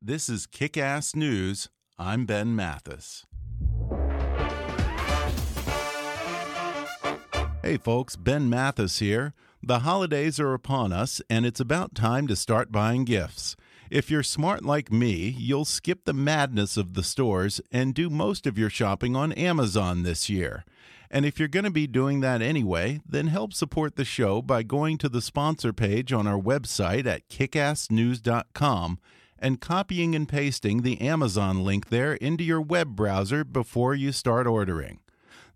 This is Kick Ass News. I'm Ben Mathis. Hey folks, Ben Mathis here. The holidays are upon us, and it's about time to start buying gifts. If you're smart like me, you'll skip the madness of the stores and do most of your shopping on Amazon this year. And if you're going to be doing that anyway, then help support the show by going to the sponsor page on our website at kickassnews.com and copying and pasting the Amazon link there into your web browser before you start ordering.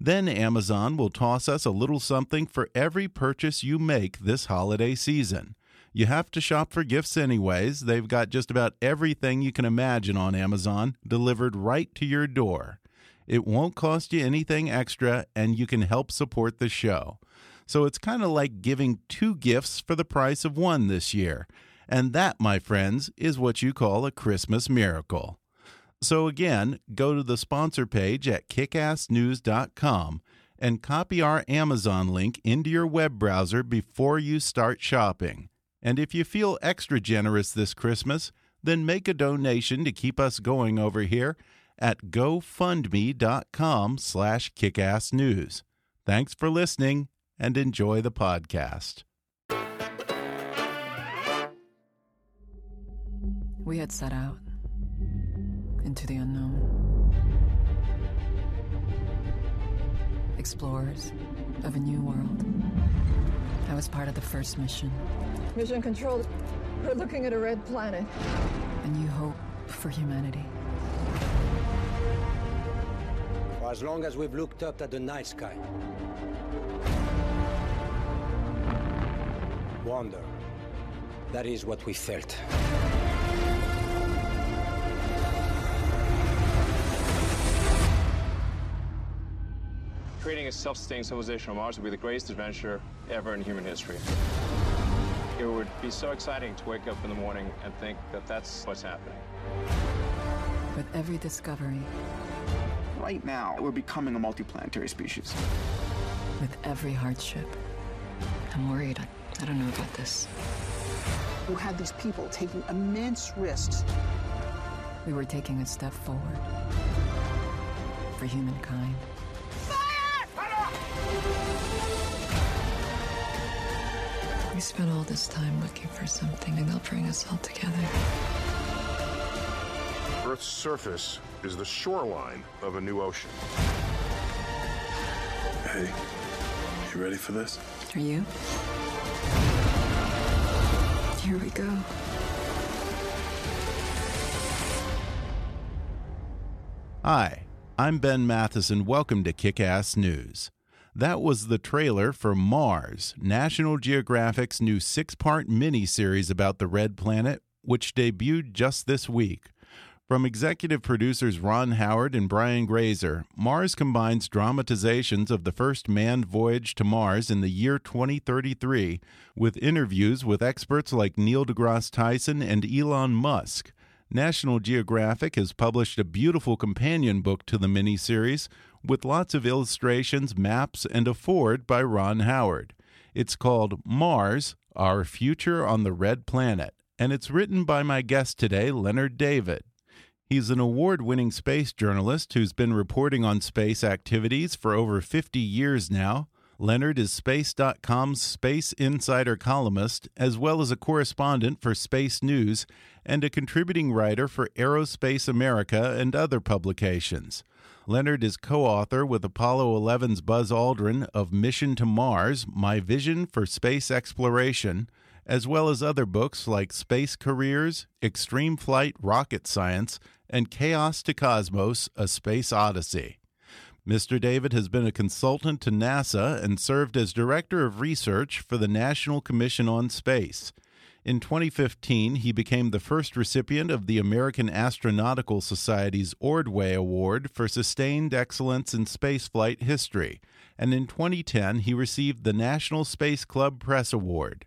Then Amazon will toss us a little something for every purchase you make this holiday season. You have to shop for gifts anyways. They've got just about everything you can imagine on Amazon delivered right to your door. It won't cost you anything extra, and you can help support the show. So it's kind of like giving two gifts for the price of one this year. And that, my friends, is what you call a Christmas miracle. So again, go to the sponsor page at kickassnews.com and copy our Amazon link into your web browser before you start shopping. And if you feel extra generous this Christmas, then make a donation to keep us going over here at gofundme.com slash kickassnews. Thanks for listening and enjoy the podcast. We had set out into the unknown. Explorers of a new world. I was part of the first mission. Mission control. We're looking at a red planet. A new hope for humanity. For as long as we've looked up at the night sky. Wonder. That is what we felt. Creating a self-sustaining civilization on Mars would be the greatest adventure ever in human history. It would be so exciting to wake up in the morning and think that that's what's happening. With every discovery, Right now, we're becoming a multiplanetary species. with every hardship, I'm worried. I, I don't know about this. You had these people taking immense risks. We were taking a step forward for humankind. We spent all this time looking for something, and they'll bring us all together. Earth's surface is the shoreline of a new ocean. Hey, you ready for this? Are you? Here we go. Hi, I'm Ben Mathis, and welcome to Kick Ass News. That was the trailer for Mars, National Geographic's new six part mini-series about the red planet, which debuted just this week. From executive producers Ron Howard and Brian Grazer, Mars combines dramatizations of the first manned voyage to Mars in the year 2033 with interviews with experts like Neil deGrasse Tyson and Elon Musk. National Geographic has published a beautiful companion book to the miniseries with lots of illustrations, maps, and a foreword by Ron Howard. It's called Mars Our Future on the Red Planet, and it's written by my guest today, Leonard David. He's an award winning space journalist who's been reporting on space activities for over 50 years now. Leonard is Space.com's Space Insider columnist, as well as a correspondent for Space News and a contributing writer for Aerospace America and other publications. Leonard is co author with Apollo 11's Buzz Aldrin of Mission to Mars My Vision for Space Exploration, as well as other books like Space Careers, Extreme Flight Rocket Science, and Chaos to Cosmos A Space Odyssey. Mr. David has been a consultant to NASA and served as Director of Research for the National Commission on Space. In 2015, he became the first recipient of the American Astronautical Society's Ordway Award for Sustained Excellence in Spaceflight History, and in 2010, he received the National Space Club Press Award.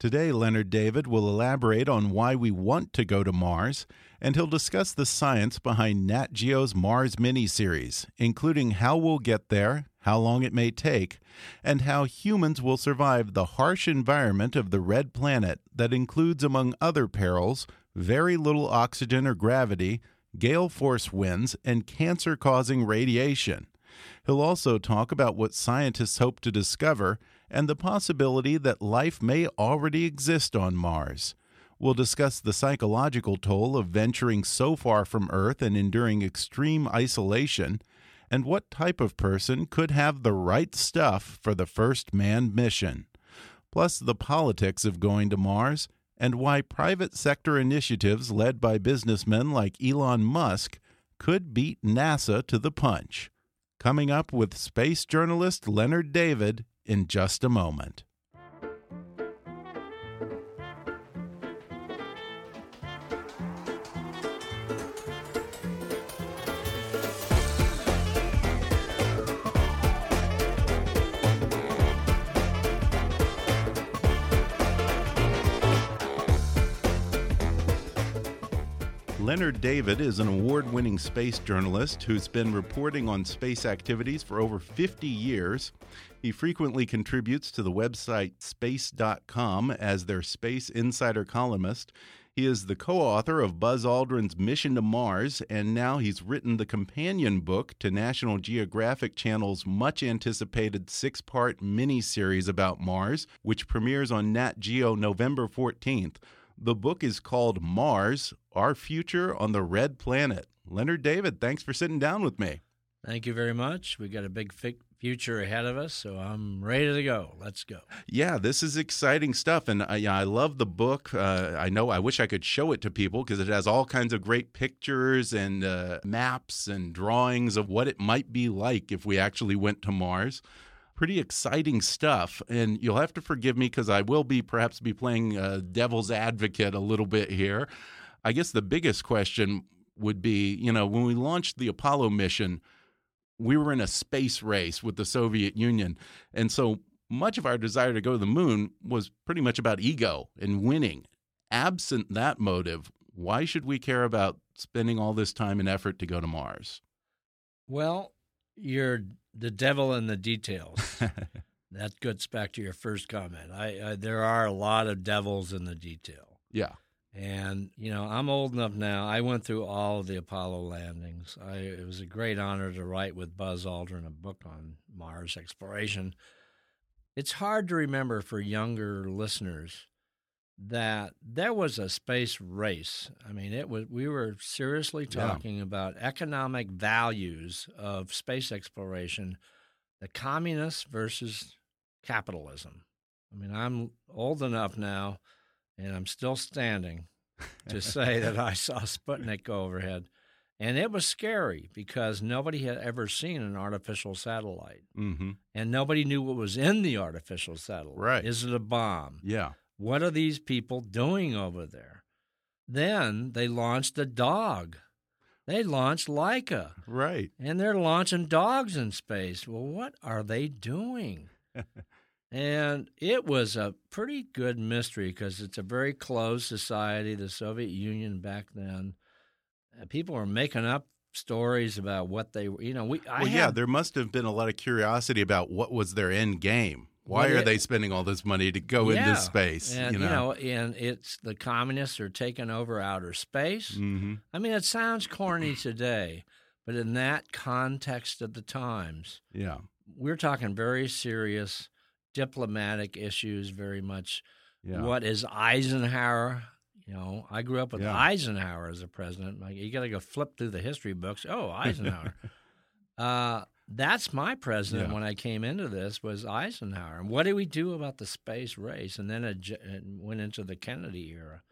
Today, Leonard David will elaborate on why we want to go to Mars, and he'll discuss the science behind Nat Geo's Mars miniseries, including how we'll get there, how long it may take, and how humans will survive the harsh environment of the red planet that includes, among other perils, very little oxygen or gravity, gale force winds, and cancer causing radiation. He'll also talk about what scientists hope to discover and the possibility that life may already exist on Mars. We'll discuss the psychological toll of venturing so far from Earth and enduring extreme isolation, and what type of person could have the right stuff for the first manned mission. Plus, the politics of going to Mars and why private sector initiatives led by businessmen like Elon Musk could beat NASA to the punch. Coming up with space journalist Leonard David in just a moment. Leonard David is an award winning space journalist who's been reporting on space activities for over 50 years. He frequently contributes to the website space.com as their space insider columnist. He is the co author of Buzz Aldrin's Mission to Mars, and now he's written the companion book to National Geographic Channel's much anticipated six part miniseries about Mars, which premieres on Nat Geo November 14th. The book is called Mars Our Future on the Red Planet. Leonard David, thanks for sitting down with me. Thank you very much. We got a big future ahead of us, so I'm ready to go. Let's go. Yeah, this is exciting stuff, and I, I love the book. Uh, I know I wish I could show it to people because it has all kinds of great pictures and uh, maps and drawings of what it might be like if we actually went to Mars pretty exciting stuff. And you'll have to forgive me because I will be perhaps be playing uh, devil's advocate a little bit here. I guess the biggest question would be, you know, when we launched the Apollo mission, we were in a space race with the Soviet Union, and so much of our desire to go to the moon was pretty much about ego and winning. Absent that motive, why should we care about spending all this time and effort to go to Mars? Well, you're the devil in the details. that gets back to your first comment. I, I, there are a lot of devils in the detail. Yeah. And you know, I'm old enough now. I went through all of the Apollo landings. I, it was a great honor to write with Buzz Aldrin a book on Mars exploration. It's hard to remember for younger listeners that there was a space race. I mean, it was we were seriously talking yeah. about economic values of space exploration, the communists versus capitalism. I mean, I'm old enough now and I'm still standing to say that I saw Sputnik go overhead. And it was scary because nobody had ever seen an artificial satellite. Mm-hmm. And nobody knew what was in the artificial satellite. Right. Is it a bomb? Yeah. What are these people doing over there? Then they launched a dog. They launched Laika. Right. And they're launching dogs in space. Well, what are they doing? and it was a pretty good mystery because it's a very closed society, the Soviet Union back then. People were making up stories about what they were. You know, we. I well, yeah, there must have been a lot of curiosity about what was their end game. Why are they spending all this money to go yeah. into space? And, you, know? you know, and it's the communists are taking over outer space. Mm-hmm. I mean, it sounds corny today, but in that context of the times, yeah, we're talking very serious diplomatic issues, very much. Yeah. What is Eisenhower? You know, I grew up with Yeah. Eisenhower as a president. Like, you got to go flip through the history books. Oh, Eisenhower. uh, that's my president Yeah. when I came into this was Eisenhower. And what did we do about the space race? And then it, it went into the Kennedy era,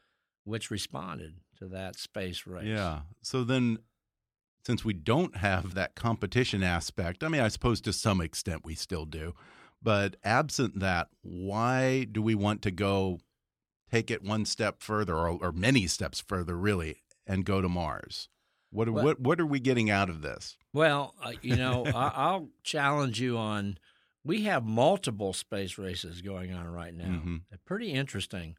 which responded to that space race. Yeah. So then, since we don't have that competition aspect, I mean, I suppose to some extent we still do, but absent that, why do we want to go take it one step further, or, or many steps further, really, and go to Mars? What are, Well- what what are we getting out of this? Well, uh, you know, I, I'll challenge you on. We have multiple space races going on right now. Mhm. Pretty interesting.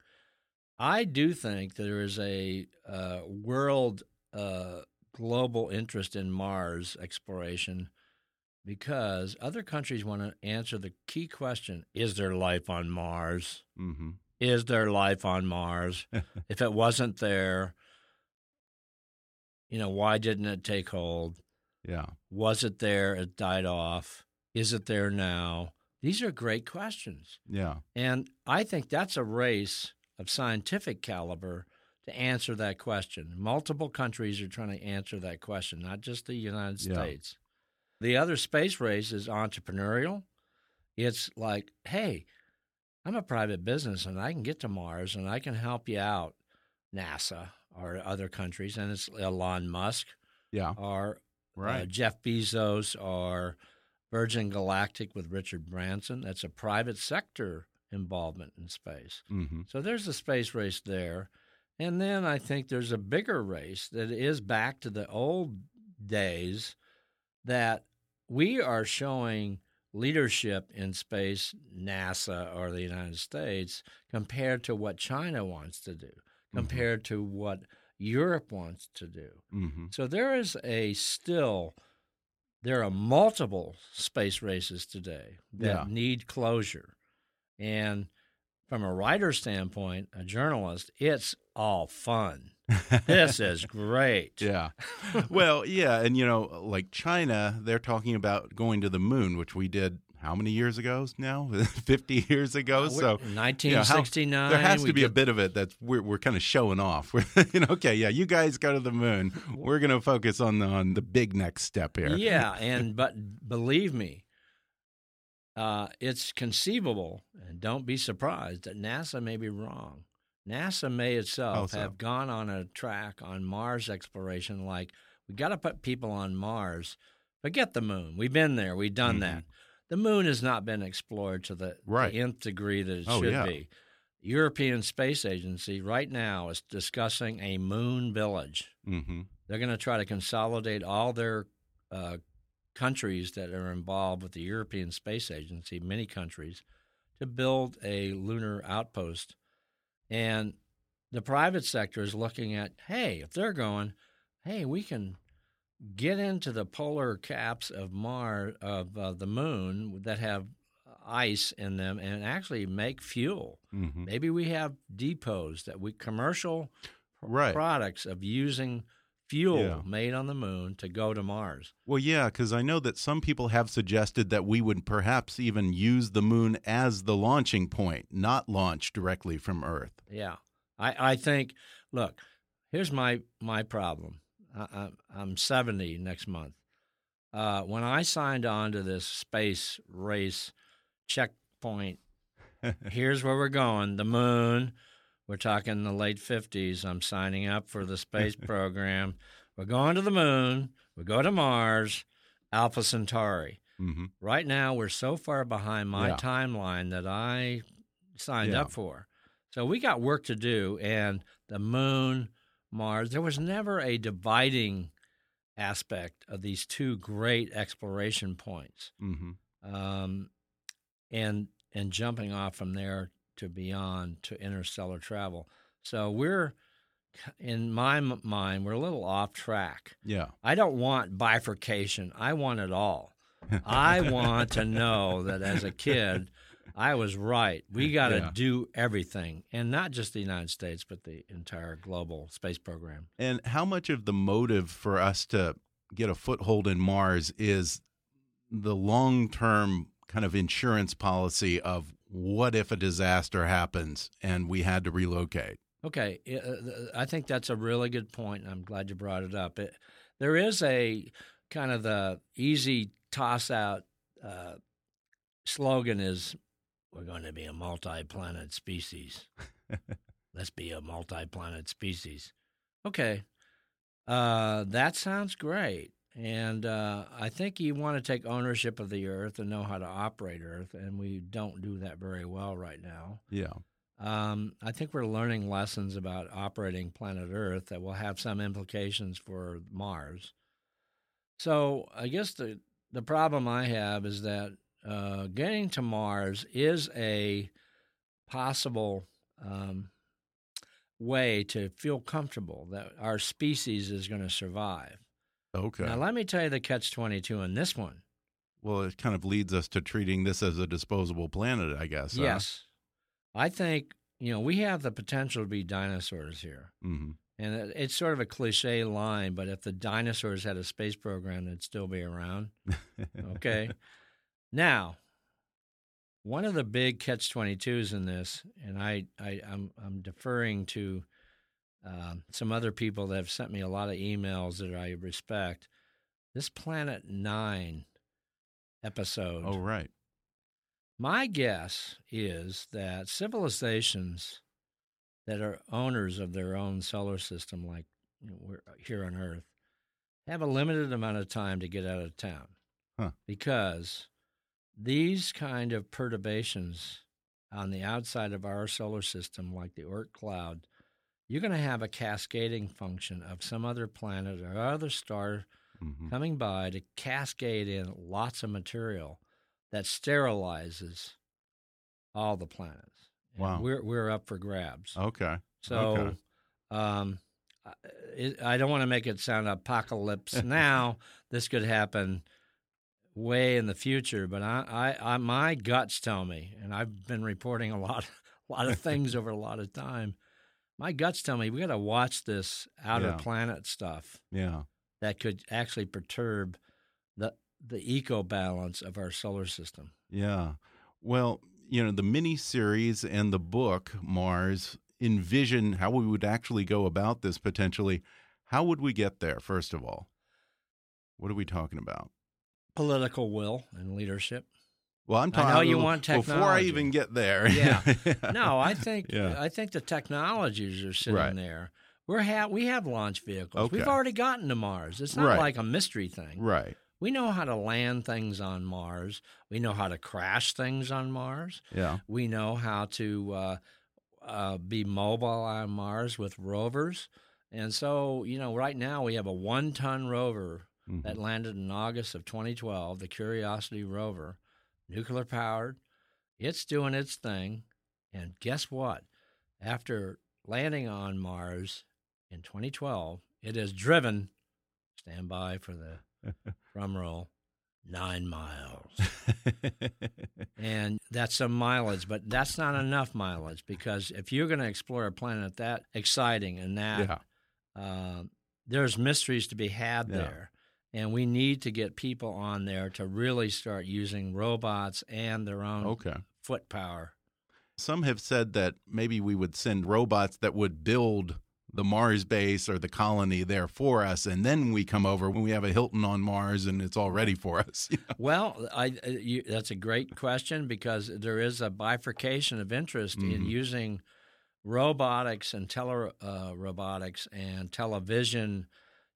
I do think there is a uh, world uh, global interest in Mars exploration because other countries want to answer the key question: Is there life on Mars? Mm-hmm. Is there life on Mars? if it wasn't there, you know, why didn't it take hold? Yeah. Was it there? It died off. Is it there now? These are great questions. Yeah. And I think that's a race of scientific caliber to answer that question. Multiple countries are trying to answer that question, not just the United States. Yeah. The other space race is entrepreneurial. It's like, hey, I'm a private business and I can get to Mars and I can help you out, NASA or other countries. And it's Elon Musk Yeah. or uh, Jeff Bezos or Virgin Galactic with Richard Branson. That's a private sector involvement in space. Mm-hmm. So there's a space race there. And then I think there's a bigger race that is back to the old days that we are showing leadership in space, NASA or the United States, compared to what China wants to do, compared to what Europe wants to do. Mm-hmm. So there is a still there are multiple space races today that Yeah. need closure. And from a writer's standpoint, a journalist, it's all fun. this is great. Yeah. well, yeah, and you know, like China, they're talking about going to the moon, which we did how many years ago now? 50 years ago. Uh, so we- you know, how- 1969, there has to be a bit of it that we're we're kind of showing off. We're, you know, okay, yeah, you guys go to the moon. We're going to focus on the on the big next step here. Yeah, and but believe me, uh, it's conceivable, and don't be surprised that NASA may be wrong. NASA may itself so? have gone on a track on Mars exploration, like we got to put people on Mars. Forget the moon. We've been there. We've done that. The moon has not been explored to the. Right. the nth degree that it Oh, should yeah. be. European Space Agency right now is discussing a moon village. Mm-hmm. They're going to try to consolidate all their uh, countries that are involved with the European Space Agency, many countries, to build a lunar outpost. And the private sector is looking at, hey, if they're going, hey, we can get into the polar caps of Mars of uh, the moon that have ice in them and actually make fuel. Mhm. Maybe we have depots that we commercial Right. products of using fuel Yeah. made on the moon to go to Mars. Well, yeah, because I know that some people have suggested that we would perhaps even use the moon as the launching point, not launch directly from Earth. Yeah, I, I think. Look, here's my my problem. I, I'm 70 next month. Uh, when I signed on to this space race checkpoint, here's where we're going: the moon. We're talking the late 50s. I'm signing up for the space program. We're going to the moon. We go to Mars, Alpha Centauri. Mm-hmm. Right now, we're so far behind my Yeah. timeline that I signed Yeah. up for. So we got work to do. And the moon, Mars, there was never a dividing aspect of these two great exploration points. Mm-hmm. Um, and and jumping off from there to beyond to interstellar travel. So we're in my mind, we're a little off track. Yeah. I don't want bifurcation. I want it all. I want to know that as a kid, I was right. We got to Yeah. do everything, and not just the United States, but the entire global space program. And how much of the motive for us to get a foothold in Mars is the long term kind of insurance policy of what if a disaster happens and we had to relocate? Okay, uh, I think that's a really good point. I'm glad you brought it up. It, there is a kind of the easy toss out uh, slogan is we're going to be a multi planet species. Let's be a multi planet species. Okay, uh, that sounds great. And uh, I think you want to take ownership of the Earth and know how to operate Earth, and we don't do that very well right now. Yeah. Um, I think we're learning lessons about operating planet Earth that will have some implications for Mars. So I guess the the problem I have is that uh, getting to Mars is a possible um, way to feel comfortable that our species is going to survive. Okay. Now, let me tell you the catch 22 in this one. Well, it kind of leads us to treating this as a disposable planet, I guess. Yes. Huh? I think, you know, we have the potential to be dinosaurs here. Mm-hmm. And it's sort of a cliche line, but if the dinosaurs had a space program, they'd still be around. okay. Now, one of the big catch 22s in this, and I, I, I'm, I'm deferring to uh, some other people that have sent me a lot of emails that I respect. This Planet Nine episode. Oh, right. My guess is that civilizations that are owners of their own solar system, like we're here on Earth, have a limited amount of time to get out of town huh. because these kind of perturbations on the outside of our solar system, like the Oort cloud, you're going to have a cascading function of some other planet or other star mm-hmm. coming by to cascade in lots of material that sterilizes all the planets. And wow. We're, we're up for grabs. Okay. So, okay. Um, I don't want to make it sound apocalypse now. This could happen way in the future, but I, I, I, my guts tell me, and I've been reporting a lot, a lot of things over a lot of time. My guts tell me we got to watch this outer Yeah. planet stuff Yeah. that could actually perturb the the eco balance of our solar system. Yeah. Well, you know, the mini series and the book, Mars, envision how we would actually go about this potentially. How would we get there, first of all? What are we talking about? Political will and leadership. Well, I'm I talking know you want technology. before I even get there. Yeah. no, I think Yeah. I think the technologies are sitting Right. there. We're ha- we have launch vehicles. We've already gotten to Mars. It's not Right. like a mystery thing. Right. We know how to land things on Mars. We know how to crash things on Mars. Yeah. We know how to uh, uh, be mobile on Mars with rovers. And so, you know, right now we have a one ton rover Mhm. that landed in August of 2012, the Curiosity rover, nuclear powered. It's doing its thing. And guess what? After landing on Mars in 2012, it has driven, stand by for the drum roll, nine miles. and that's some mileage, but that's not enough mileage because if you're going to explore a planet that exciting and that, Yeah. uh, there's mysteries to be had Yeah. there. And we need to get people on there to really start using robots and their own Okay. foot power. Some have said that maybe we would send robots that would build the Mars base or the colony there for us, and then we come over when we have a Hilton on Mars and it's all ready for us. Well, I, uh, you, that's a great question because there is a bifurcation of interest in Mhm. using robotics and tele uh, robotics and television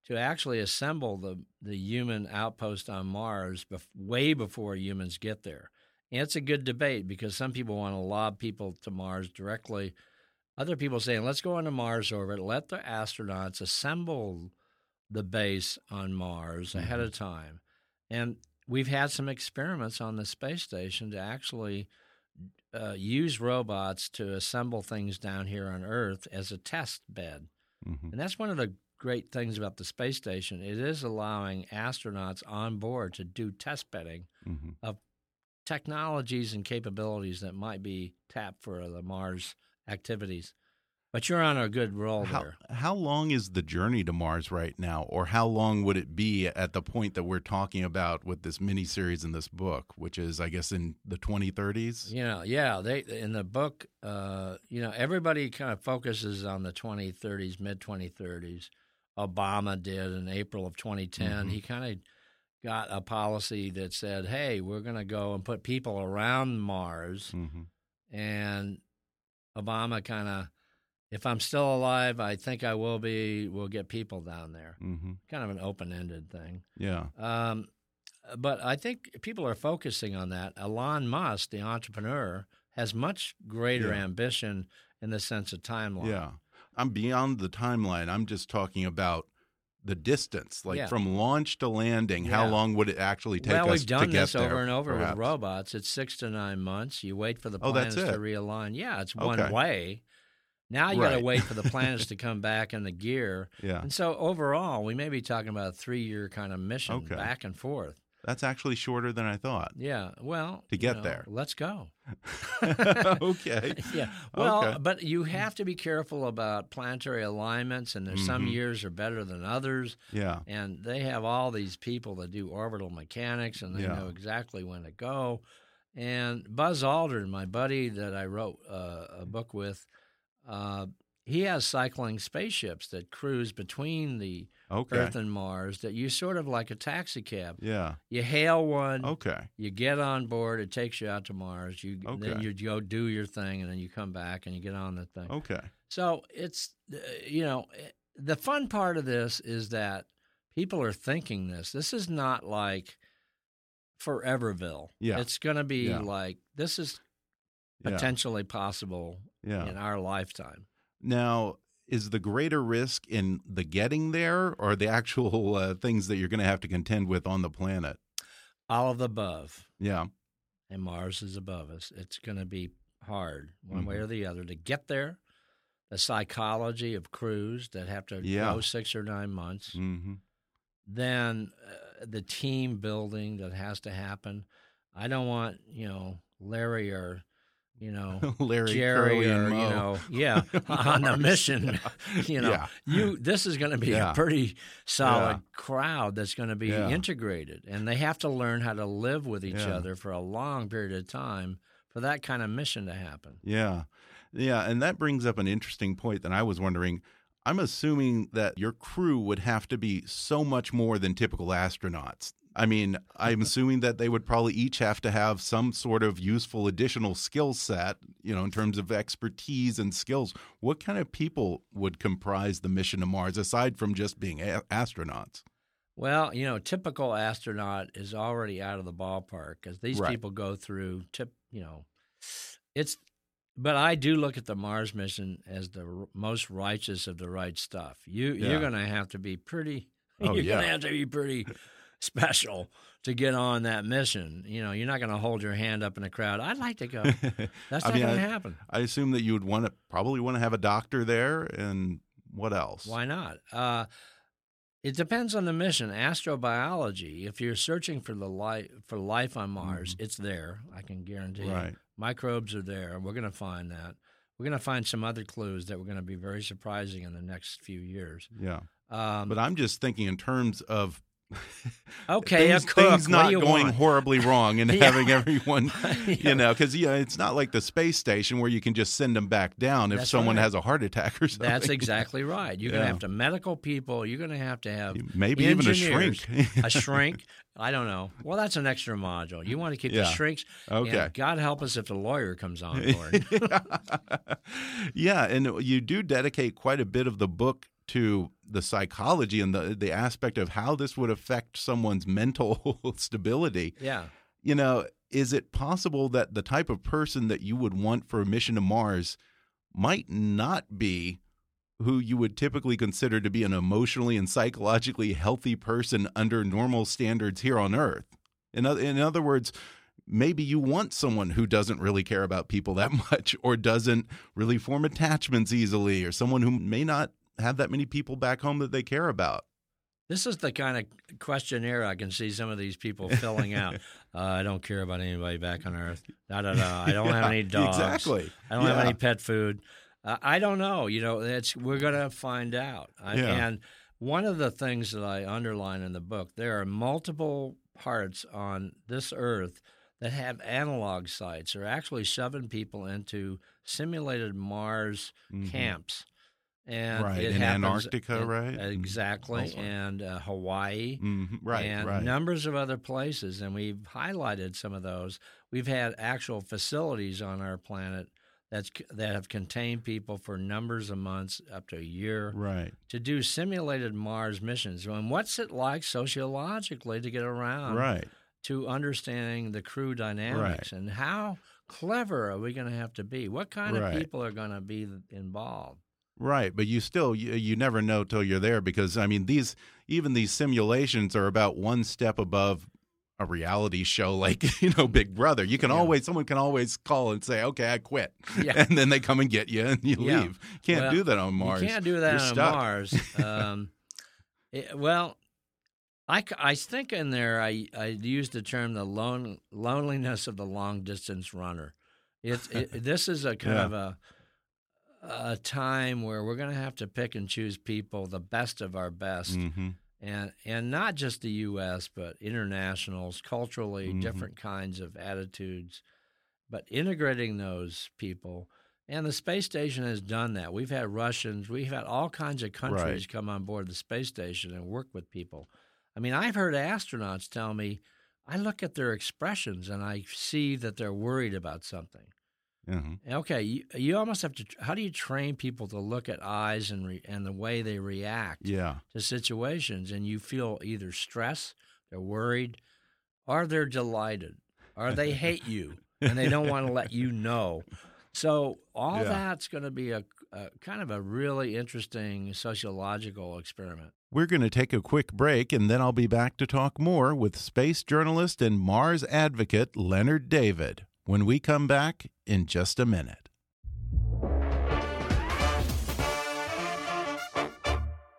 to actually assemble the the human outpost on Mars bef- way before humans get there. And it's a good debate because some people want to lob people to Mars directly. Other people saying, let's go into Mars orbit, let the astronauts assemble the base on Mars ahead of time. And we've had some experiments on the space station to actually uh, use robots to assemble things down here on Earth as a test bed. Mhm. And that's one of the great things about the space station. It is allowing astronauts on board to do test bedding Mhm. of technologies and capabilities that might be tapped for the Mars activities. But you're on a good roll How, there. how long is the journey to Mars right now, or how long would it be at the point that we're talking about with this mini series in this book, which is, I guess, in the 2030s? You know, yeah, they in the book, uh, you know, everybody kind of focuses on the 2030s, mid 2030s. Obama did in April of 2010. Mhm. He kind of got a policy that said, "Hey, we're going to go and put people around Mars," hmm and Obama kind of, if I'm still alive, I think I will be. We'll get people down there. hmm Kind of an open-ended thing. Yeah. Um, but I think people are focusing on that. Elon Musk, the entrepreneur, has much greater Yeah. ambition in the sense of timeline. Yeah. I'm beyond the timeline. I'm just talking about the distance, like Yeah. from launch to landing. How long would it actually take well, us we've done to get this over and over perhaps? with robots. It's six to nine months. You wait for the Oh, planets to realign. Yeah, it's one Okay. way. Now you got to wait for the planets to come back in the gear. Yeah. And so overall, we may be talking about a three-year kind of mission Okay. back and forth. That's actually shorter than I thought. Yeah. Well, To you get know, there. let's go. okay. yeah. Well, Okay. but you have to be careful about planetary alignments, and there's some Mhm. years are better than others. Yeah. And they have all these people that do orbital mechanics, and they Yeah. know exactly when to go. And Buzz Aldrin, my buddy that I wrote uh, a book with, uh, he has cycling spaceships that cruise between the Okay. Earth and Mars. That you sort of like a taxi cab. Yeah. You hail one. Okay. You get on board. It takes you out to Mars. You then you go do your thing, and then you come back and you get on the thing. Okay. So it's uh, you know eh, the fun part of this is that people are thinking this. This is not like Foreverville. Yeah. it's going to be Yeah. like this is Yeah. potentially possible Yeah. in our lifetime. Now, is the greater risk in the getting there or the actual uh, things that you're going to have to contend with on the planet? All of the above, Yeah. and Mars is above us. It's going to be hard one way Mhm. or the other to get there. The psychology of crews that have to Yeah. go six or nine months. hmm then uh, the team building that has to happen. I don't want you know Larry or you know Larry, Jerry Curly, or you know yeah on Mars. mission. you know Yeah. you this is going to be Yeah. a pretty solid Yeah. crowd that's going to be integrated, and they have to learn how to live with each other for a long period of time for that kind of mission to happen. Yeah. Yeah. And that brings up an interesting point that I was wondering. I'm assuming that your crew would have to be so much more than typical astronauts. I mean, I'm assuming that they would probably each have to have some sort of useful additional skill set, you know, in terms of expertise and skills. What kind of people would comprise the mission to Mars aside from just being a astronauts? Well, you know, typical astronaut is already out of the ballpark because these Right. people go through tip. You know, it's. But I do look at the Mars mission as the r- most righteous of the right stuff. You Yeah. you're going to have to be pretty. Oh, you're yeah. going to have to be pretty special to get on that mission. You know, you're not going to hold your hand up in a crowd. I'd like to go. That's not mean, going to happen. I assume that you would want to probably want to have a doctor there, and what else? Why not? Uh, it depends on the mission. Astrobiology. If you're searching for the life for life on Mars, it's there. I can guarantee. Mm-hmm. Right. Microbes are there. We're going to find that. We're going to find some other clues that we're going to be very surprising in the next few years. Yeah. Um, But I'm just thinking in terms of Okay, things, things not going want? horribly wrong and Yeah. having everyone, Yeah. you know, because yeah, it's not like the space station where you can just send them back down if That's someone right. has a heart attack or something. That's exactly right. You're going to have to medical people. You're going to have to have Maybe even a shrink. a shrink. I don't know. Well, that's an extra module. You want to keep Yeah. the shrinks. Okay. And God help us if the lawyer comes on board. yeah, and you do dedicate quite a bit of the book to the psychology and the the aspect of how this would affect someone's mental stability. yeah. you know, is it possible that the type of person that you would want for a mission to Mars might not be who you would typically consider to be an emotionally and psychologically healthy person under normal standards here on Earth? In other, in other words, maybe you want someone who doesn't really care about people that much or doesn't really form attachments easily or someone who may not have that many people back home that they care about. This is the kind of questionnaire I can see some of these people filling out. Uh, I don't care about anybody back on Earth. Da da da. I don't have any dogs. exactly. I don't have any pet food. Uh, I don't know. You know, it's we're going to find out. I, Yeah. And one of the things that I underline in the book, there are multiple parts on this Earth that have analog sites. They're actually shoving people into simulated Mars Mhm. camps. And Right, it in happens Antarctica, in- right? Exactly, elsewhere. and uh, Hawaii, Mhm, right, and right. numbers of other places, and we've highlighted some of those. We've had actual facilities on our planet that's that have contained people for numbers of months, up to a year, Right. to do simulated Mars missions. And what's it like sociologically to get around Right. to understanding the crew dynamics and how clever are we going to have to be? What kind Right. of people are going to be involved? Right, but you still you, you never know till you're there because I mean these even these simulations are about one step above a reality show like you know Big Brother. You can always someone can always call and say, "Okay, I quit," Yeah. and then they come and get you and you Yeah. leave. Can't Well, do that on Mars. You can't do that You're on stuck. Mars. Um, it- well, I, I think in there I, I used the term the lone, loneliness of the long distance runner. It's it, this is a kind Yeah. of a a time where we're going to have to pick and choose people, the best of our best, Mhm. and and not just the U.S. but internationals, culturally Mhm. different kinds of attitudes, but integrating those people. And the space station has done that. We've had Russians, we've had all kinds of countries Right. come on board the space station and work with people. I mean, I've heard astronauts tell me, I look at their expressions and I see that they're worried about something. Mhm. Okay, you, you almost have to. How do you train people to look at eyes and re, and the way they react Yeah. to situations? And you feel either stress, they're worried, or they're delighted, or they hate you and they don't want to let you know. So all Yeah. that's going to be a, a kind of a really interesting sociological experiment. We're going to take a quick break and then I'll be back to talk more with space journalist and Mars advocate Leonard David when we come back in just a minute.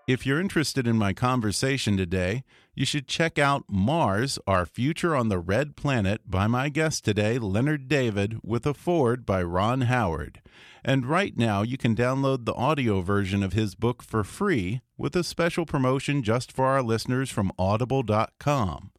If you're interested in my conversation today, you should check out Mars, Our Future on the Red Planet by my guest today, Leonard David, with a forward by Ron Howard. And right now, you can download the audio version of his book for free with a special promotion just for our listeners from audible.com.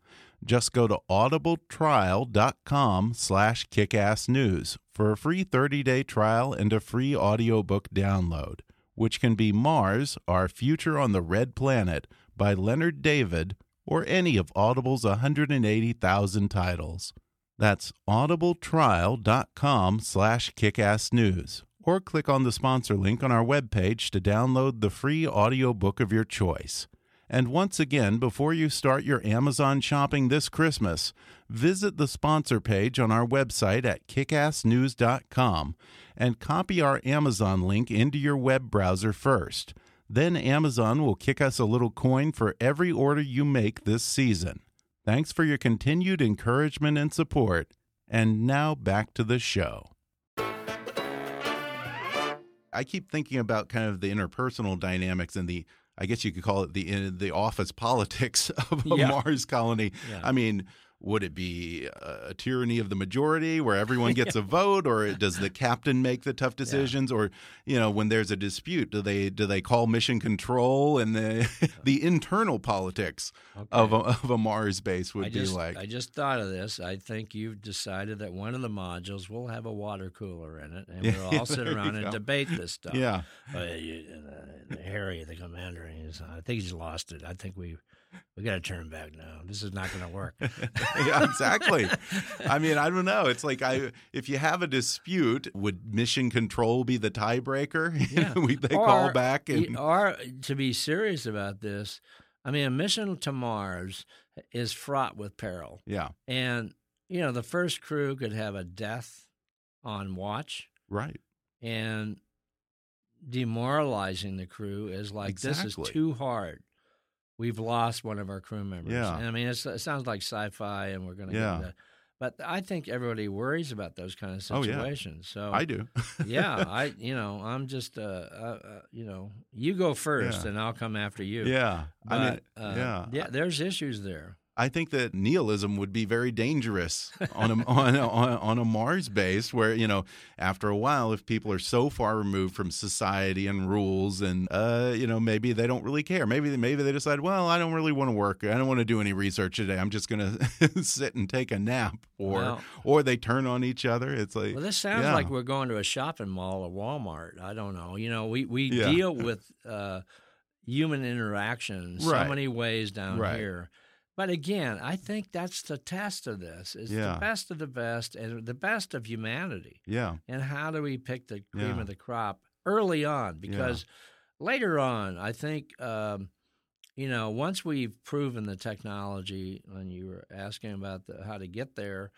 Just go to audibletrial.com slash kickassnews for a free 30-day trial and a free audiobook download, which can be Mars, Our Future on the Red Planet by Leonard David or any of Audible's 180,000 titles. That's audibletrial.com slash kickassnews or click on the sponsor link on our webpage to download the free audiobook of your choice. And once again, before you start your Amazon shopping this Christmas, visit the sponsor page on our website at kickassnews.com and copy our Amazon link into your web browser first. Then Amazon will kick us a little coin for every order you make this season. Thanks for your continued encouragement and support. And now back to the show. I keep thinking about kind of the interpersonal dynamics and the I guess you could call it the in the office politics of a Yeah. Mars colony. Yeah. I mean, would it be a, tyranny of the majority where everyone gets a vote, or does the captain make the tough decisions, or you know, when there's a dispute, do they do they call mission control and the the internal politics of a, of a Mars base would I be just, like? I just thought of this. I think you've decided that one of the modules will have a water cooler in it, and we'll all sit around and go. debate this stuff. Yeah. Uh, you, uh, Harry, the commander, he's, I think he's lost it. I think we we got to turn back now. This is not going to work. yeah, exactly. I mean, I don't know. It's like I if you have a dispute, would mission control be the tiebreaker? Yeah. we, they call back and or to be serious about this, I mean, a mission to Mars is fraught with peril. yeah, And, you know, the first crew could have a death on watch, right. and demoralizing the crew is like, this is too hard. We've lost one of our crew members. Yeah. And I mean, it's, it sounds like sci fi, and we're going to Yeah. get But I think everybody worries about those kind of situations. Oh, yeah. So I do. yeah, I you know I'm just uh, uh, uh you know you go first Yeah. and I'll come after you. Yeah. I mean, uh, yeah. yeah. There's issues there. I think that nihilism would be very dangerous on a on a, on a Mars base, where you know after a while, if people are so far removed from society and rules, and uh, you know maybe they don't really care. Maybe maybe they decide, well, I don't really want to work. I don't want to do any research today. I'm just going to sit and take a nap, or or they turn on each other. It's like Well, this sounds yeah. like we're going to a shopping mall or Walmart. I don't know. You know, we we Yeah. deal with uh, human interaction in so Right. many ways down Right. here. But again, I think that's the test of this: is Yeah. the best of the best and the best of humanity. yeah And how do we pick the cream Yeah. of the crop early on? Because later on, I think, um, you know, once we've proven the technology, and you were asking about the, how to get there,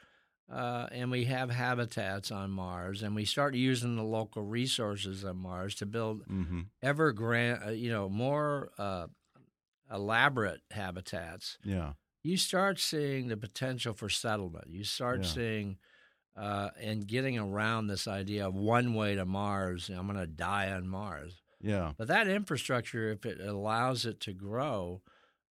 uh, and we have habitats on Mars, and we start using the local resources on Mars to build hmm ever grand, uh, you know, more uh, elaborate habitats yeah you start seeing the potential for settlement. You start Yeah. seeing uh, and getting around this idea of one way to Mars. I'm going to die on Mars. yeah But that infrastructure, if it allows it to grow,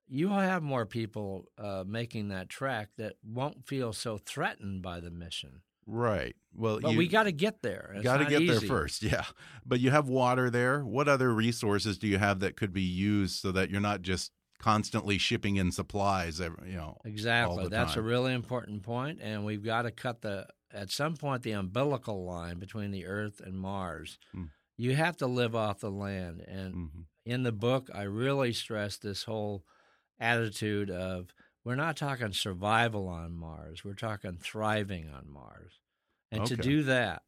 you will have more people uh, making that trek that won't feel so threatened by the mission. Right. Well, But you, we got to get there. Got to get there first, yeah. But you have water there. What other resources do you have that could be used so that you're not just constantly shipping in supplies? Every, you know, Exactly. That's a really important point, and we've got to cut the at some point the umbilical line between the Earth and Mars. Hmm. You have to live off the land, and Mhm. in the book, I really stress this whole attitude of we're not talking survival on Mars; we're talking thriving on Mars. And to do that,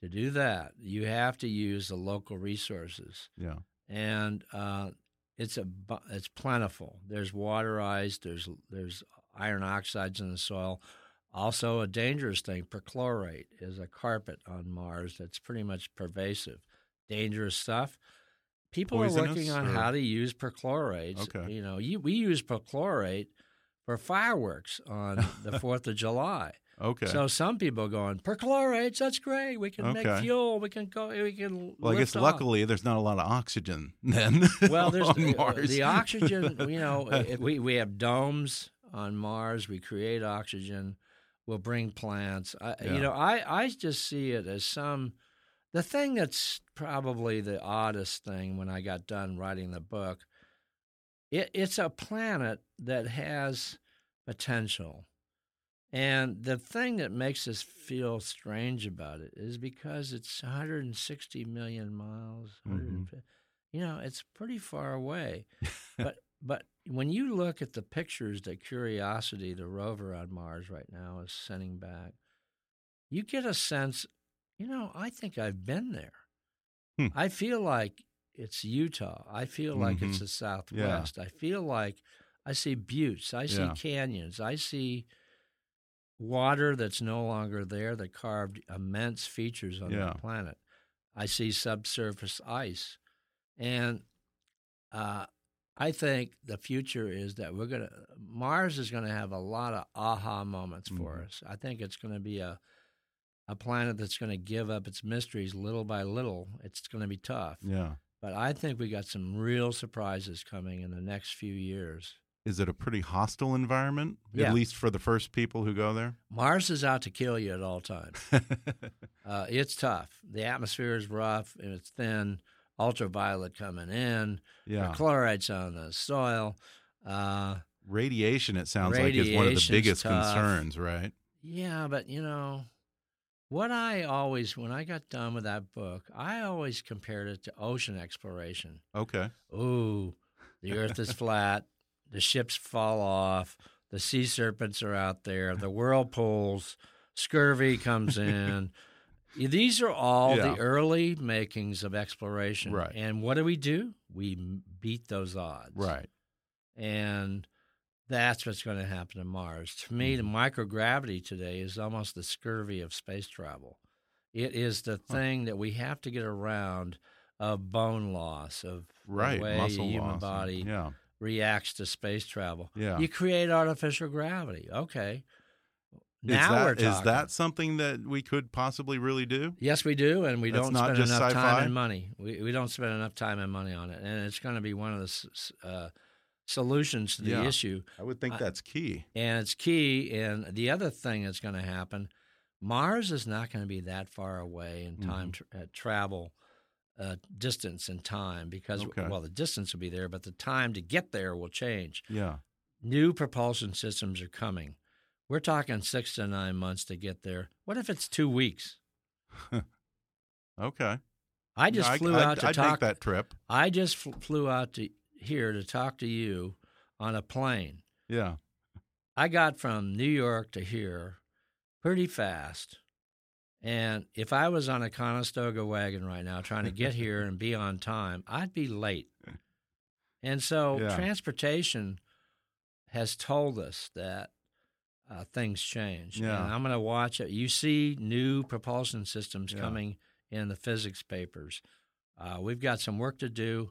to do that, you have to use the local resources yeah, and uh, it's a it's plentiful. There's water ice. There's there's iron oxides in the soil. Also, a dangerous thing, perchlorate is a carpet on Mars that's pretty much pervasive. Dangerous stuff. People are working on or- how to use perchlorates. Okay. You know, you, we use perchlorate for fireworks on the Fourth of July. okay. So some people are going perchlorates. That's great. We can make fuel. We can go. We can. well, I guess off." luckily there's not a lot of oxygen then. Well, there's on the, Mars. the oxygen. You know, we we have domes on Mars. We create oxygen. We'll bring plants. I, Yeah. You know, I I just see it as some. The thing that's probably the oddest thing when I got done writing the book, it, it's a planet that has potential. And the thing that makes us feel strange about it is because it's 160 million miles. Mhm. You know, it's pretty far away. but but when you look at the pictures that Curiosity, the rover on Mars right now, is sending back, you get a sense. You know, I think I've been there. Hmm. I feel like it's Utah. I feel like it's Mhm. the Southwest. I feel like I see buttes. I see Yeah. canyons. I see water that's no longer there that carved immense features on Yeah. the planet. I see subsurface ice. And uh, I think the future is that we're going to, Mars is going to have a lot of aha moments for Mhm. us. I think it's going to be a, a planet that's going to give up its mysteries little by little. It's going to be tough. yeah. But I think we got some real surprises coming in the next few years. Is it a pretty hostile environment? Yeah. At least for the first people who go there? Mars is out to kill you at all times. uh, it's tough. The atmosphere is rough and it's thin. Ultraviolet coming in. yeah. Chlorides on the soil. Uh, Radiation, it sounds like, is one of the biggest tough. concerns, right? yeah, but you know, what I always, when I got done with that book, I always compared it to ocean exploration. Okay. Ooh, the earth is flat, the ships fall off, the sea serpents are out there, the whirlpools, scurvy comes in. These are all Yeah. the early makings of exploration. Right. And what do we do? We beat those odds. Right. And that's what's going to happen to Mars. To me, the Mm-hmm. microgravity today is almost the scurvy of space travel. It is the thing that we have to get around of bone loss, of Right. the way Muscle the human loss. body Yeah. reacts to space travel. Yeah. You create artificial gravity. Okay. Is Now that, we're is that something that we could possibly really do? Yes, we do, and we That's don't spend enough sci-fi? time and money. We we don't spend enough time and money on it, and it's going to be one of the uh, solutions to the Yeah. issue. I would think that's key. And it's key. And the other thing that's going to happen Mars is not going to be that far away in time Mhm. tra- uh, travel. Uh, distance and time because Okay. well the distance will be there but the time to get there will change Yeah. new propulsion systems are coming we're talking six to nine months to get there what if it's two weeks Okay. i just I- flew I'd- out to I'd talk that trip. i just fl- flew out to here to talk to you on a plane Yeah. I got from New York to here pretty fast. And if I was on a Conestoga wagon right now trying to get here and be on time, I'd be late. And so Yeah. transportation has told us that uh, things change. Yeah. And I'm going to watch it. You see new propulsion systems Yeah. coming in the physics papers. Uh, we've got some work to do.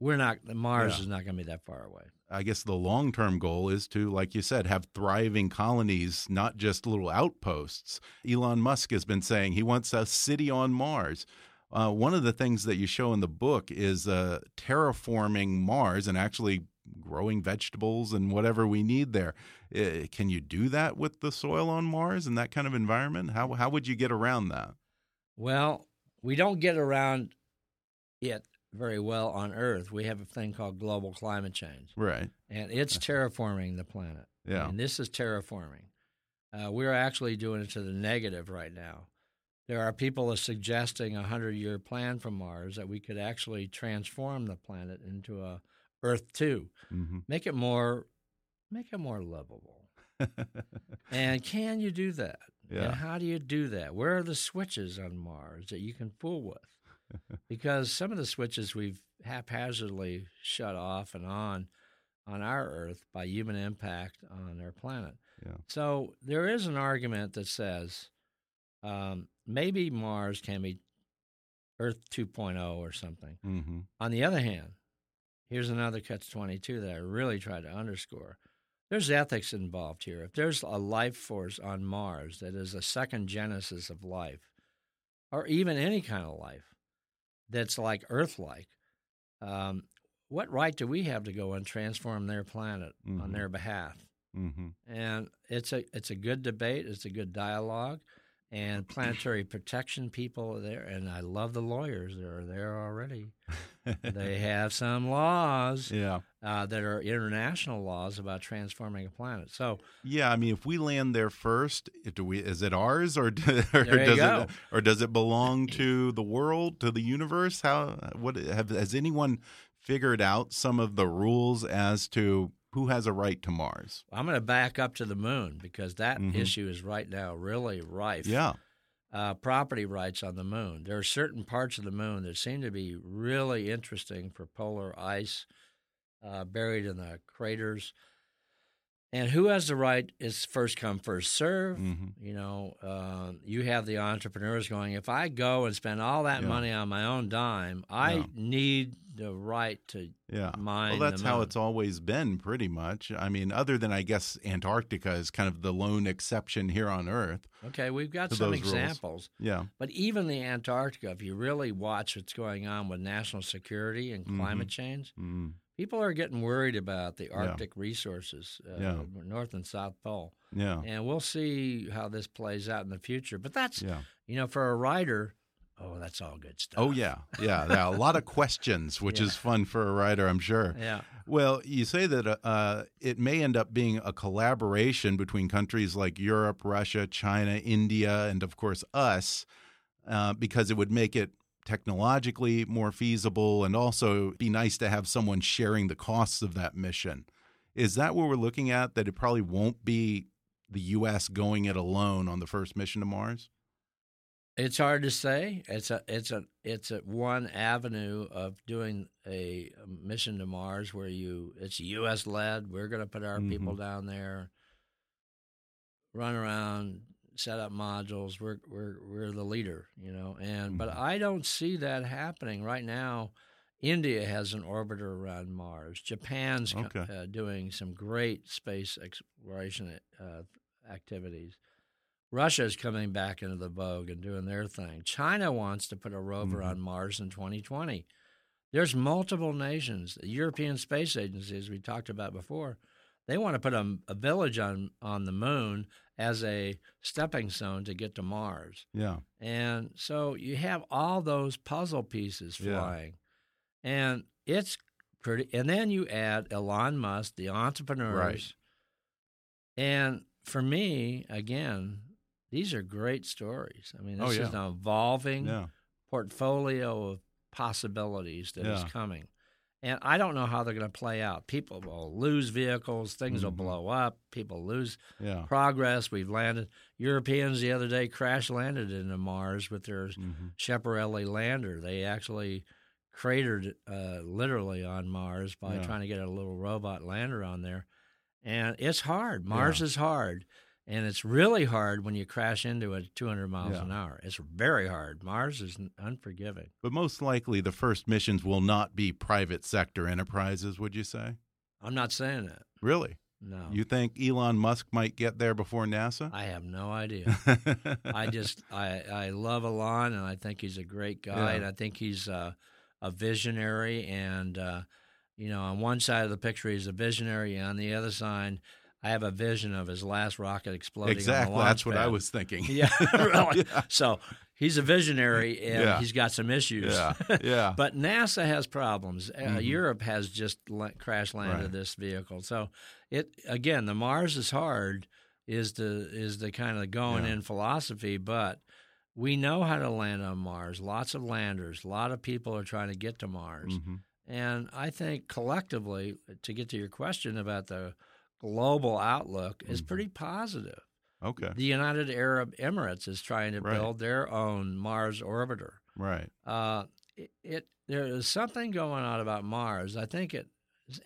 We're not, Mars Yeah. is not going to be that far away. I guess the long term goal is to, like you said, have thriving colonies, not just little outposts. Elon Musk has been saying he wants a city on Mars. Uh, one of the things that you show in the book is uh, terraforming Mars and actually growing vegetables and whatever we need there. Uh, can you do that with the soil on Mars and that kind of environment? How how would you get around that? Well, we don't get around it very well on Earth. We have a thing called global climate change, Right. and it's terraforming the planet. Yeah. And this is terraforming. Uh, we're actually doing it to the negative right now. There are people suggesting a hundred year plan from Mars that we could actually transform the planet into a Earth two, Mhm. make it more, make it more lovable. and can you do that? Yeah. And how do you do that? Where are the switches on Mars that you can fool with? Because some of the switches we've haphazardly shut off and on on our Earth by human impact on our planet. Yeah. So there is an argument that says um, maybe Mars can be Earth 2.0 or something. hmm On the other hand, here's another catch 22 that I really try to underscore. There's ethics involved here. If there's a life force on Mars that is a second genesis of life, or even any kind of life that's like Earth like, um, what right do we have to go and transform their planet on Mhm. their behalf? hmm And it's a it's a good debate. It's a good dialogue, and planetary protection people are there. And I love the lawyers that are there already. they have some laws Yeah. uh, that are international laws about transforming a planet. So Yeah, I mean, if we land there first, do we? Is it ours, or, do, or does go. it, or does it belong to the world, to the universe? How? What have has anyone figured out some of the rules as to who has a right to Mars? I'm going to back up to the moon because that Mhm. issue is right now really rife. Yeah. uh, property rights on the moon. There are certain parts of the moon that seem to be really interesting for polar ice uh, buried in the craters. And who has the right is first come, first serve. Mhm. You know, uh, you have the entrepreneurs going, if I go and spend all that Yeah. money on my own dime, I Yeah. need the right to Yeah. mine Well, that's how it's always been, pretty much. I mean, other than I guess Antarctica is kind of the lone exception here on Earth. Okay, we've got some those rules. examples. Yeah. But even the Antarctica, if you really watch what's going on with national security and climate Mhm. change, Mm. People are getting worried about the Arctic resources, uh, Yeah. North and South Pole. Yeah. And we'll see how this plays out in the future. But that's, Yeah. you know, for a writer, oh, that's all good stuff. Oh yeah, yeah, yeah. A lot of questions, which Yeah. is fun for a writer, I'm sure. Yeah. Well, you say that uh, it may end up being a collaboration between countries like Europe, Russia, China, India, and of course us, uh, because it would make it technologically more feasible, and also be nice to have someone sharing the costs of that mission. Is that what we're looking at? That it probably won't be the U.S. going it alone on the first mission to Mars? It's hard to say. It's a it's a it's a one avenue of doing a, mission to Mars where you it's U.S. led. We're going to put our people Mhm. down there, run around, set up modules. We're we're we're the leader, you know. And but Mhm. I don't see that happening right now. India has an orbiter around Mars. Japan's Okay. uh, doing some great space exploration uh, activities. Russia's coming back into the vogue and doing their thing. China wants to put a rover Mhm. on Mars in 2020. There's multiple nations. The European Space Agency, as we talked about before, they want to put a, a village on on the moon as a stepping stone to get to Mars. Yeah. And so you have all those puzzle pieces flying. Yeah. And it's pretty and then you add Elon Musk, the entrepreneurs. Right. And for me, again, these are great stories. I mean, this oh, yeah. is an evolving yeah. portfolio of possibilities that is coming. And I don't know how they're going to play out. People will lose vehicles, things Mm-hmm. will blow up, people lose Yeah. progress. We've landed Europeans the other day crash landed into Mars with their Mm-hmm. Schiaparelli lander. They actually cratered uh, literally on Mars by Yeah. trying to get a little robot lander on there. And it's hard. Mars Yeah. is hard. And it's really hard when you crash into it 200 miles Yeah. an hour. It's very hard. Mars is unforgiving. But most likely, the first missions will not be private sector enterprises. Would you say? I'm not saying that. Really? No. You think Elon Musk might get there before NASA? I have no idea. I just I I love Elon and I think he's a great guy Yeah. and I think he's uh, a visionary and uh, you know on one side of the picture he's a visionary and on the other side I have a vision of his last rocket exploding. on the exactly. That's what I was thinking. Yeah, really. Yeah. So he's a visionary and Yeah. he's got some issues. Yeah, yeah. but NASA has problems. Uh, Mhm. Europe has just la- crash landed Right. this vehicle. So it again, the Mars is hard is the is the kind of going Yeah. in philosophy, but we know how to land on Mars. Lots of landers. A lot of people are trying to get to Mars. Mhm. And I think collectively, to get to your question about the global outlook, is Mhm. pretty positive. Okay. The United Arab Emirates is trying to Right. build their own Mars orbiter. Right. Uh, it, it there is something going on about Mars. I think it,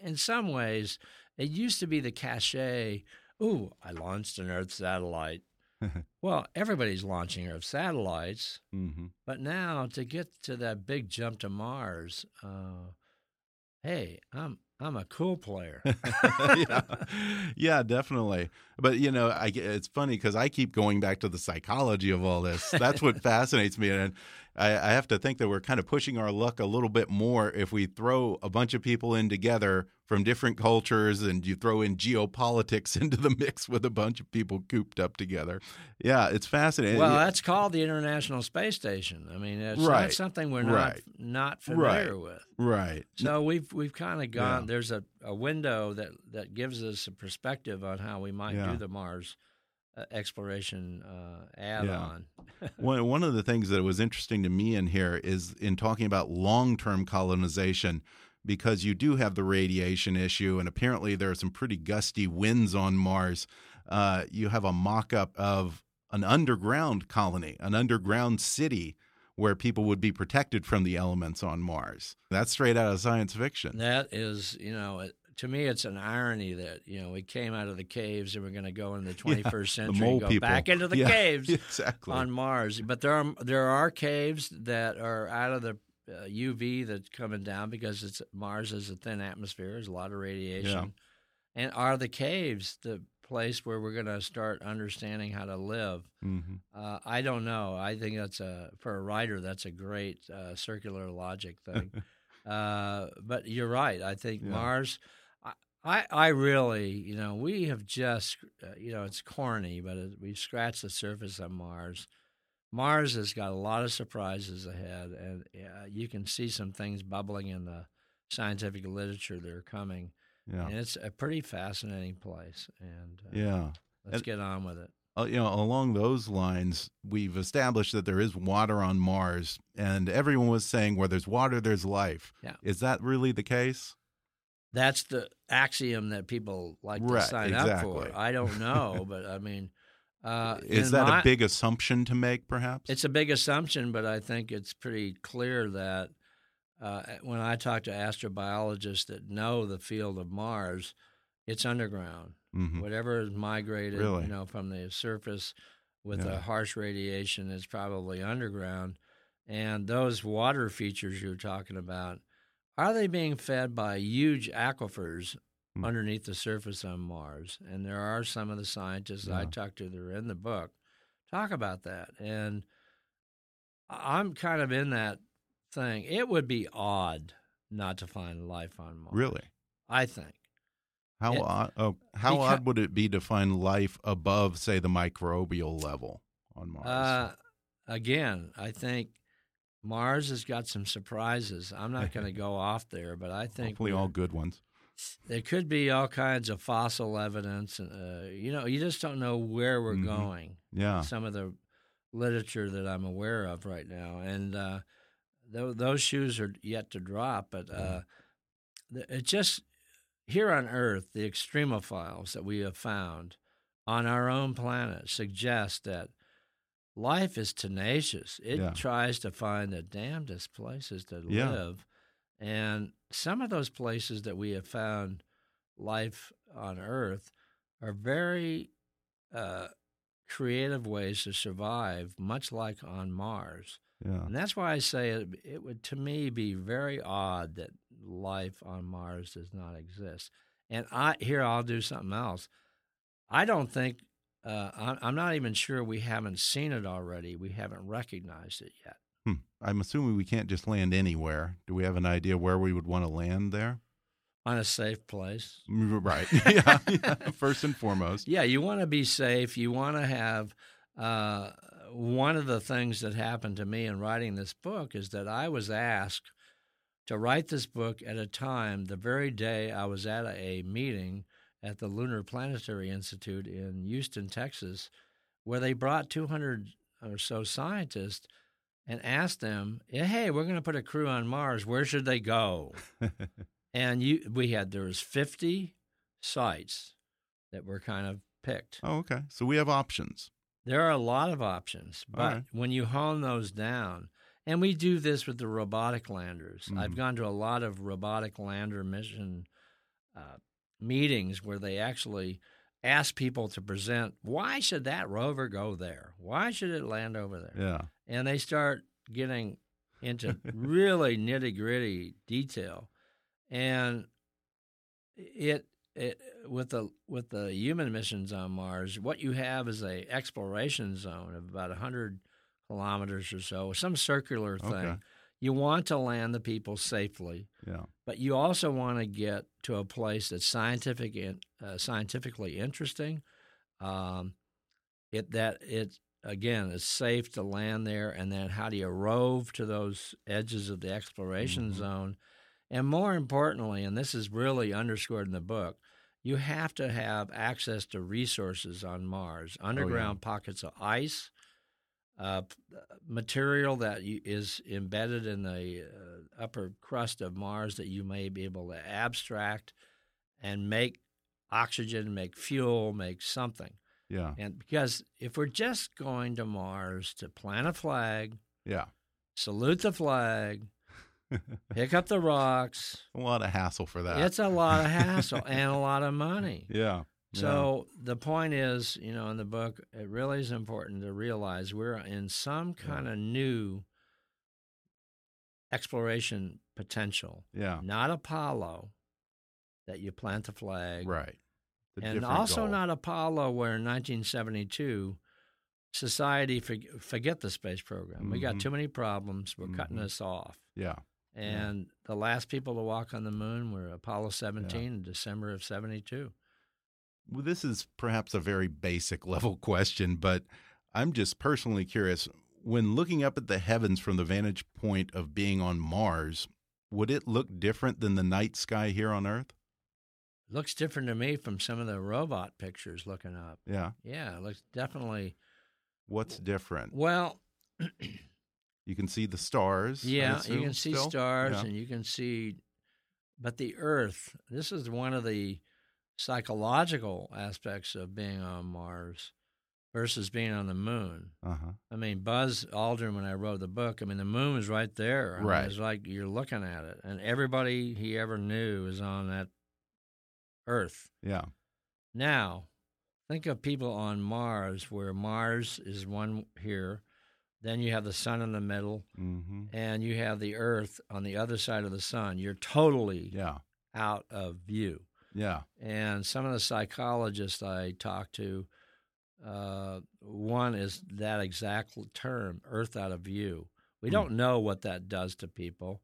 in some ways, it used to be the cachet. Ooh, I launched an Earth satellite. well, everybody's launching Earth satellites, hmm but now to get to that big jump to Mars, uh, hey, I'm I'm a cool player. yeah, yeah, definitely. But you know, I, it's funny because I keep going back to the psychology of all this. That's what fascinates me, and I, I have to think that we're kind of pushing our luck a little bit more if we throw a bunch of people in together from different cultures, and you throw in geopolitics into the mix with a bunch of people cooped up together. Yeah, it's fascinating. Well, that's called the International Space Station. I mean, it's Right. not something we're not Right. not familiar Right. with. right. So we've we've kind of gone. Yeah. There's a, a window that, that gives us a perspective on how we might Yeah. do the Mars exploration uh, add-on. one one of the things that was interesting to me in here is in talking about long term colonization, because you do have the radiation issue, and apparently there are some pretty gusty winds on Mars. Uh, you have a mock up of an underground colony, an underground city where people would be protected from the elements on Mars. That's straight out of science fiction. That is, you know, it, to me, it's an irony that you know we came out of the caves and we're going to go in the 21st the century and go people. back into the Yeah, caves exactly. on Mars. But there are there are caves that are out of the uh, UV that's coming down because it's Mars is a thin atmosphere. There's a lot of radiation, and are the caves the place where we're going to start understanding how to live? hmm Uh, I don't know. I think that's a for a writer that's a great uh, circular logic thing. uh, but you're right. I think Yeah. Mars. I, I really you know we have just uh, you know it's corny, but it, we've scratched the surface of Mars. Mars has got a lot of surprises ahead, and uh, you can see some things bubbling in the scientific literature that are coming. Yeah. And it's a pretty fascinating place. And uh, Yeah. let's And- get on with it. Uh, you know, along those lines, we've established that there is water on Mars, and everyone was saying where there's water, there's life. Yeah. Is that really the case? That's the axiom that people like to Right, sign up for. I don't know, but I mean, uh, is that my- a big assumption to make, perhaps? It's a big assumption, but I think it's pretty clear that uh, when I talk to astrobiologists that know the field of Mars, it's underground. Mhm. Whatever is migrated, Really? you know, from the surface with Yeah. the harsh radiation is probably underground. And those water features you're talking about, are they being fed by huge aquifers Hmm. underneath the surface on Mars? And there are some of the scientists I talked to that are in the book talk about that. And I'm kind of in that thing. It would be odd not to find life on Mars. Really? I think. How It- odd? Oh, how becau- odd would it be to find life above, say, the microbial level on Mars? Uh, again, I think Mars has got some surprises. I'm not going to go off there, but I think Hopefully, all good ones. there could be all kinds of fossil evidence. and Uh, you know, you just don't know where we're Mhm. going. Yeah. Some of the literature that I'm aware of right now, and uh, th- those shoes are yet to drop. But uh, it just here on Earth, the extremophiles that we have found on our own planet suggest that life is tenacious. It Yeah. tries to find the damnedest places to Yeah. live. And some of those places that we have found life on Earth are very uh, creative ways to survive, much like on Mars. Yeah. And that's why I say it, it would, to me, be very odd that life on Mars does not exist. And I here I'll do something else. I don't think uh, I'm, I'm not even sure we haven't seen it already. We haven't recognized it yet. Hmm. I'm assuming we can't just land anywhere. Do we have an idea where we would want to land there? On a safe place. Mm, Right. yeah, yeah. First and foremost. Yeah, you want to be safe. You want to have. Uh, one of the things that happened to me in writing this book is that I was asked to write this book at a time, the very day I was at a, a meeting at the Lunar Planetary Institute in Houston, Texas, where they brought 200 or so scientists and asked them, "Hey, we're going to put a crew on Mars. Where should they go?" and you, we had there was 50 sites that were kind of picked. Oh, okay. So we have options. There are a lot of options, but right. when you hone those down, and we do this with the robotic landers. I've Mhm. gone to a lot of robotic lander mission uh, meetings where they actually ask people to present why should that rover go there? Why should it land over there? Yeah. And they start getting into really nitty gritty detail, and it it with the with the human missions on Mars, what you have is a exploration zone of about hundred kilometers or so, some circular thing. Okay. You want to land the people safely, Yeah. but you also want to get to a place that's scientific and uh, scientifically interesting. Um, it that it again is safe to land there, and then how do you rove to those edges of the exploration Mhm. zone? And more importantly, and this is really underscored in the book, you have to have access to resources on Mars, underground pockets of ice, uh, material that you, is embedded in the uh, upper crust of Mars that you may be able to abstract and make oxygen, make fuel, make something. Yeah. And because if we're just going to Mars to plant a flag, Yeah. salute the flag, pick up the rocks, A lot of hassle for that. it's a lot of hassle and a lot of money. Yeah. So the point is, you know, in the book, it really is important to realize we're in some kind of new exploration potential. Yeah. Not Apollo that you plant the flag. Right. The and also goal. not Apollo where in 1972 society forg forget the space program. We got Mhm. too many problems. We're cutting Mhm. us off. Yeah. And the last people to walk on the moon were Apollo 17 in December of 72. Well, this is perhaps a very basic level question, but I'm just personally curious. When looking up at the heavens from the vantage point of being on Mars, would it look different than the night sky here on Earth? Looks different to me from some of the robot pictures looking up. Yeah. Yeah, it looks definitely. What's different? Well, You can see the stars. Yeah, you can see still? stars Yeah. and you can see, but the Earth. This is one of the psychological aspects of being on Mars versus being on the moon. Uh-huh. I mean, Buzz Aldrin, when I wrote the book, I mean, the moon is right there. I mean, Right. it's like you're looking at it, and everybody he ever knew is on that Earth. Yeah. Now, think of people on Mars, where Mars is one here, then you have the sun in the middle, Mm-hmm. and you have the Earth on the other side of the sun. You're totally Yeah. out of view. Yeah. And some of the psychologists I talked to, uh, one is that exact term, Earth out of view. We Hmm. don't know what that does to people.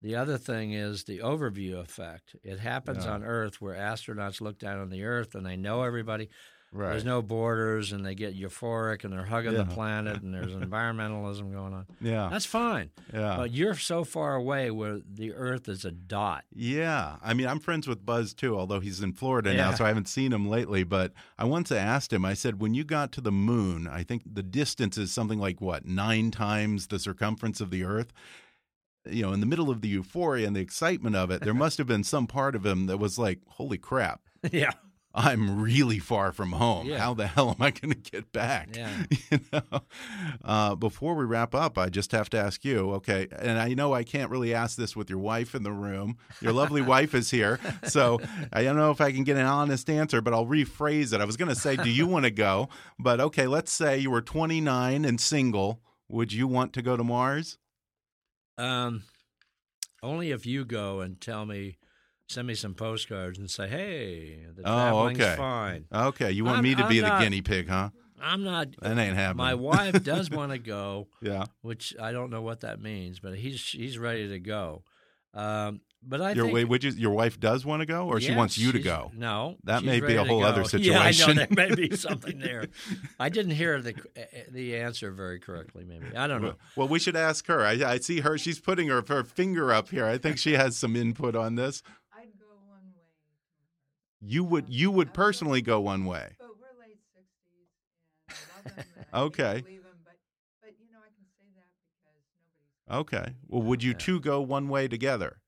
The other thing is the overview effect. It happens Yeah. on Earth where astronauts look down on the Earth and they know everybody. Right. There's no borders and they get euphoric and they're hugging the planet and there's environmentalism going on. Yeah. That's fine. Yeah. But you're so far away where the Earth is a dot. Yeah. I mean, I'm friends with Buzz too, although he's in Florida now, so I haven't seen him lately. But I once asked him, I said, when you got to the moon, I think the distance is something like what, nine times the circumference of the Earth? You know, in the middle of the euphoria and the excitement of it, there must have been some part of him that was like, holy crap. yeah. I'm really far from home. Yeah. How the hell am I going to get back? Yeah. You know. Uh, before we wrap up, I just have to ask you. Okay, and I know I can't really ask this with your wife in the room. Your lovely wife is here, so I don't know if I can get an honest answer. But I'll rephrase it. I was going to say, do you want to go? But okay, let's say you were 29 and single. Would you want to go to Mars? Um, only if you go and tell me, send me some postcards and say, hey, the Oh, traveling's okay. fine. Okay, you want I'm- me to I'm be the guinea pig, huh? I'm not. That ain't happening. My wife does want to go. Yeah. Which I don't know what that means, but he's he's ready to go. Um, but I your think wait, would you, your wife does want to go, or she wants you to go? No, that may be a whole other situation. Yeah, I know there may be something there. I didn't hear the the answer very correctly. Maybe I don't know. Well, well, we should ask her. I, I see her. She's putting her, her finger up here. I think she has some input on this. I'd go one way. You would you would personally go one way. But we're late 60s, and I love him, and I Okay. believe him, but, but, you know, I can say that because Okay. Well, would you two go one way together?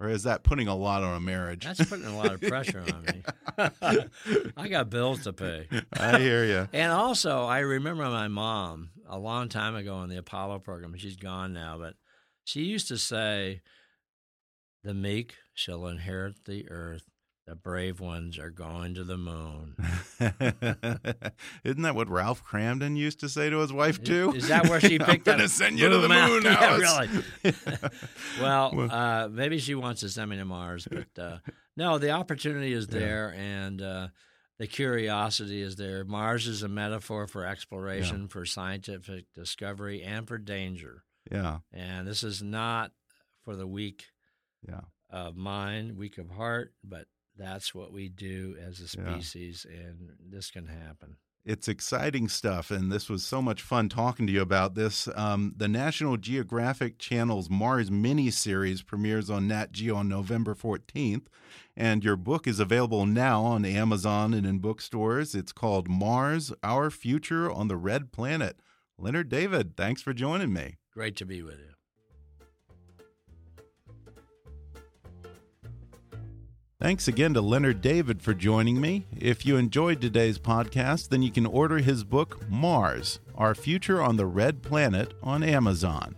Or is that putting a lot on a marriage? That's putting a lot of pressure on me. I got bills to pay. I hear you. And also, I remember my mom a long time ago on the Apollo program. She's gone now, but she used to say, "The meek shall inherit the earth; the brave ones are going to the moon." Isn't that what Ralph Kramden used to say to his wife too? Is that where she picked I'm up? gonna send you to the Mount? moon, Yeah, really. well, uh, maybe she wants to send me to Mars, but uh, no, the opportunity is there, and uh, the curiosity is there. Mars is a metaphor for exploration, for scientific discovery, and for danger. Yeah. And this is not for the weak Yeah. of mind, weak of heart, but that's what we do as a Yeah. species, and this can happen. It's exciting stuff, and this was so much fun talking to you about this. Um, the National Geographic Channel's Mars mini series premieres on Nat Geo on November 14th, and your book is available now on Amazon and in bookstores. It's called Mars Our Future on the Red Planet. Leonard David, thanks for joining me. Great to be with you. Thanks again to Leonard David for joining me. If you enjoyed today's podcast, then you can order his book, Mars Our Future on the Red Planet, on Amazon.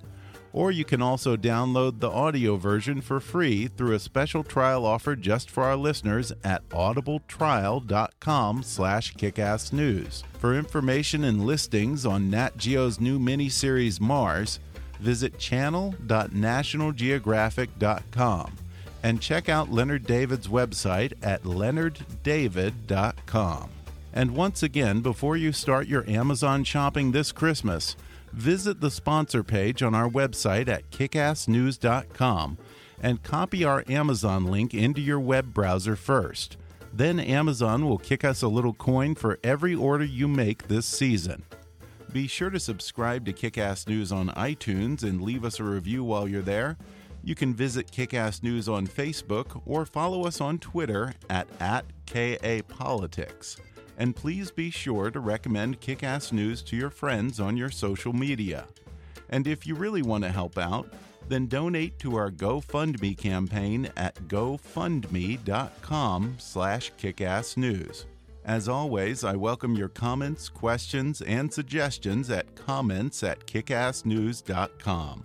Or you can also download the audio version for free through a special trial offer just for our listeners at audibletrial.com slash kickassnews. For information and listings on Nat Geo's new miniseries Mars, visit channel.nationalgeographic.com and check out Leonard David's website at leonarddavid.com. And once again, before you start your Amazon shopping this Christmas, visit the sponsor page on our website at kickassnews.com and copy our Amazon link into your web browser first. Then Amazon will kick us a little coin for every order you make this season. Be sure to subscribe to Kickass News on iTunes and leave us a review while you're there. You can visit Kickass News on Facebook or follow us on Twitter at, at KAPolitics. And please be sure to recommend Kickass News to your friends on your social media. And if you really want to help out, then donate to our GoFundMe campaign at gofundme.com slash kickassnews. As always, I welcome your comments, questions, and suggestions at comments at kickassnews.com.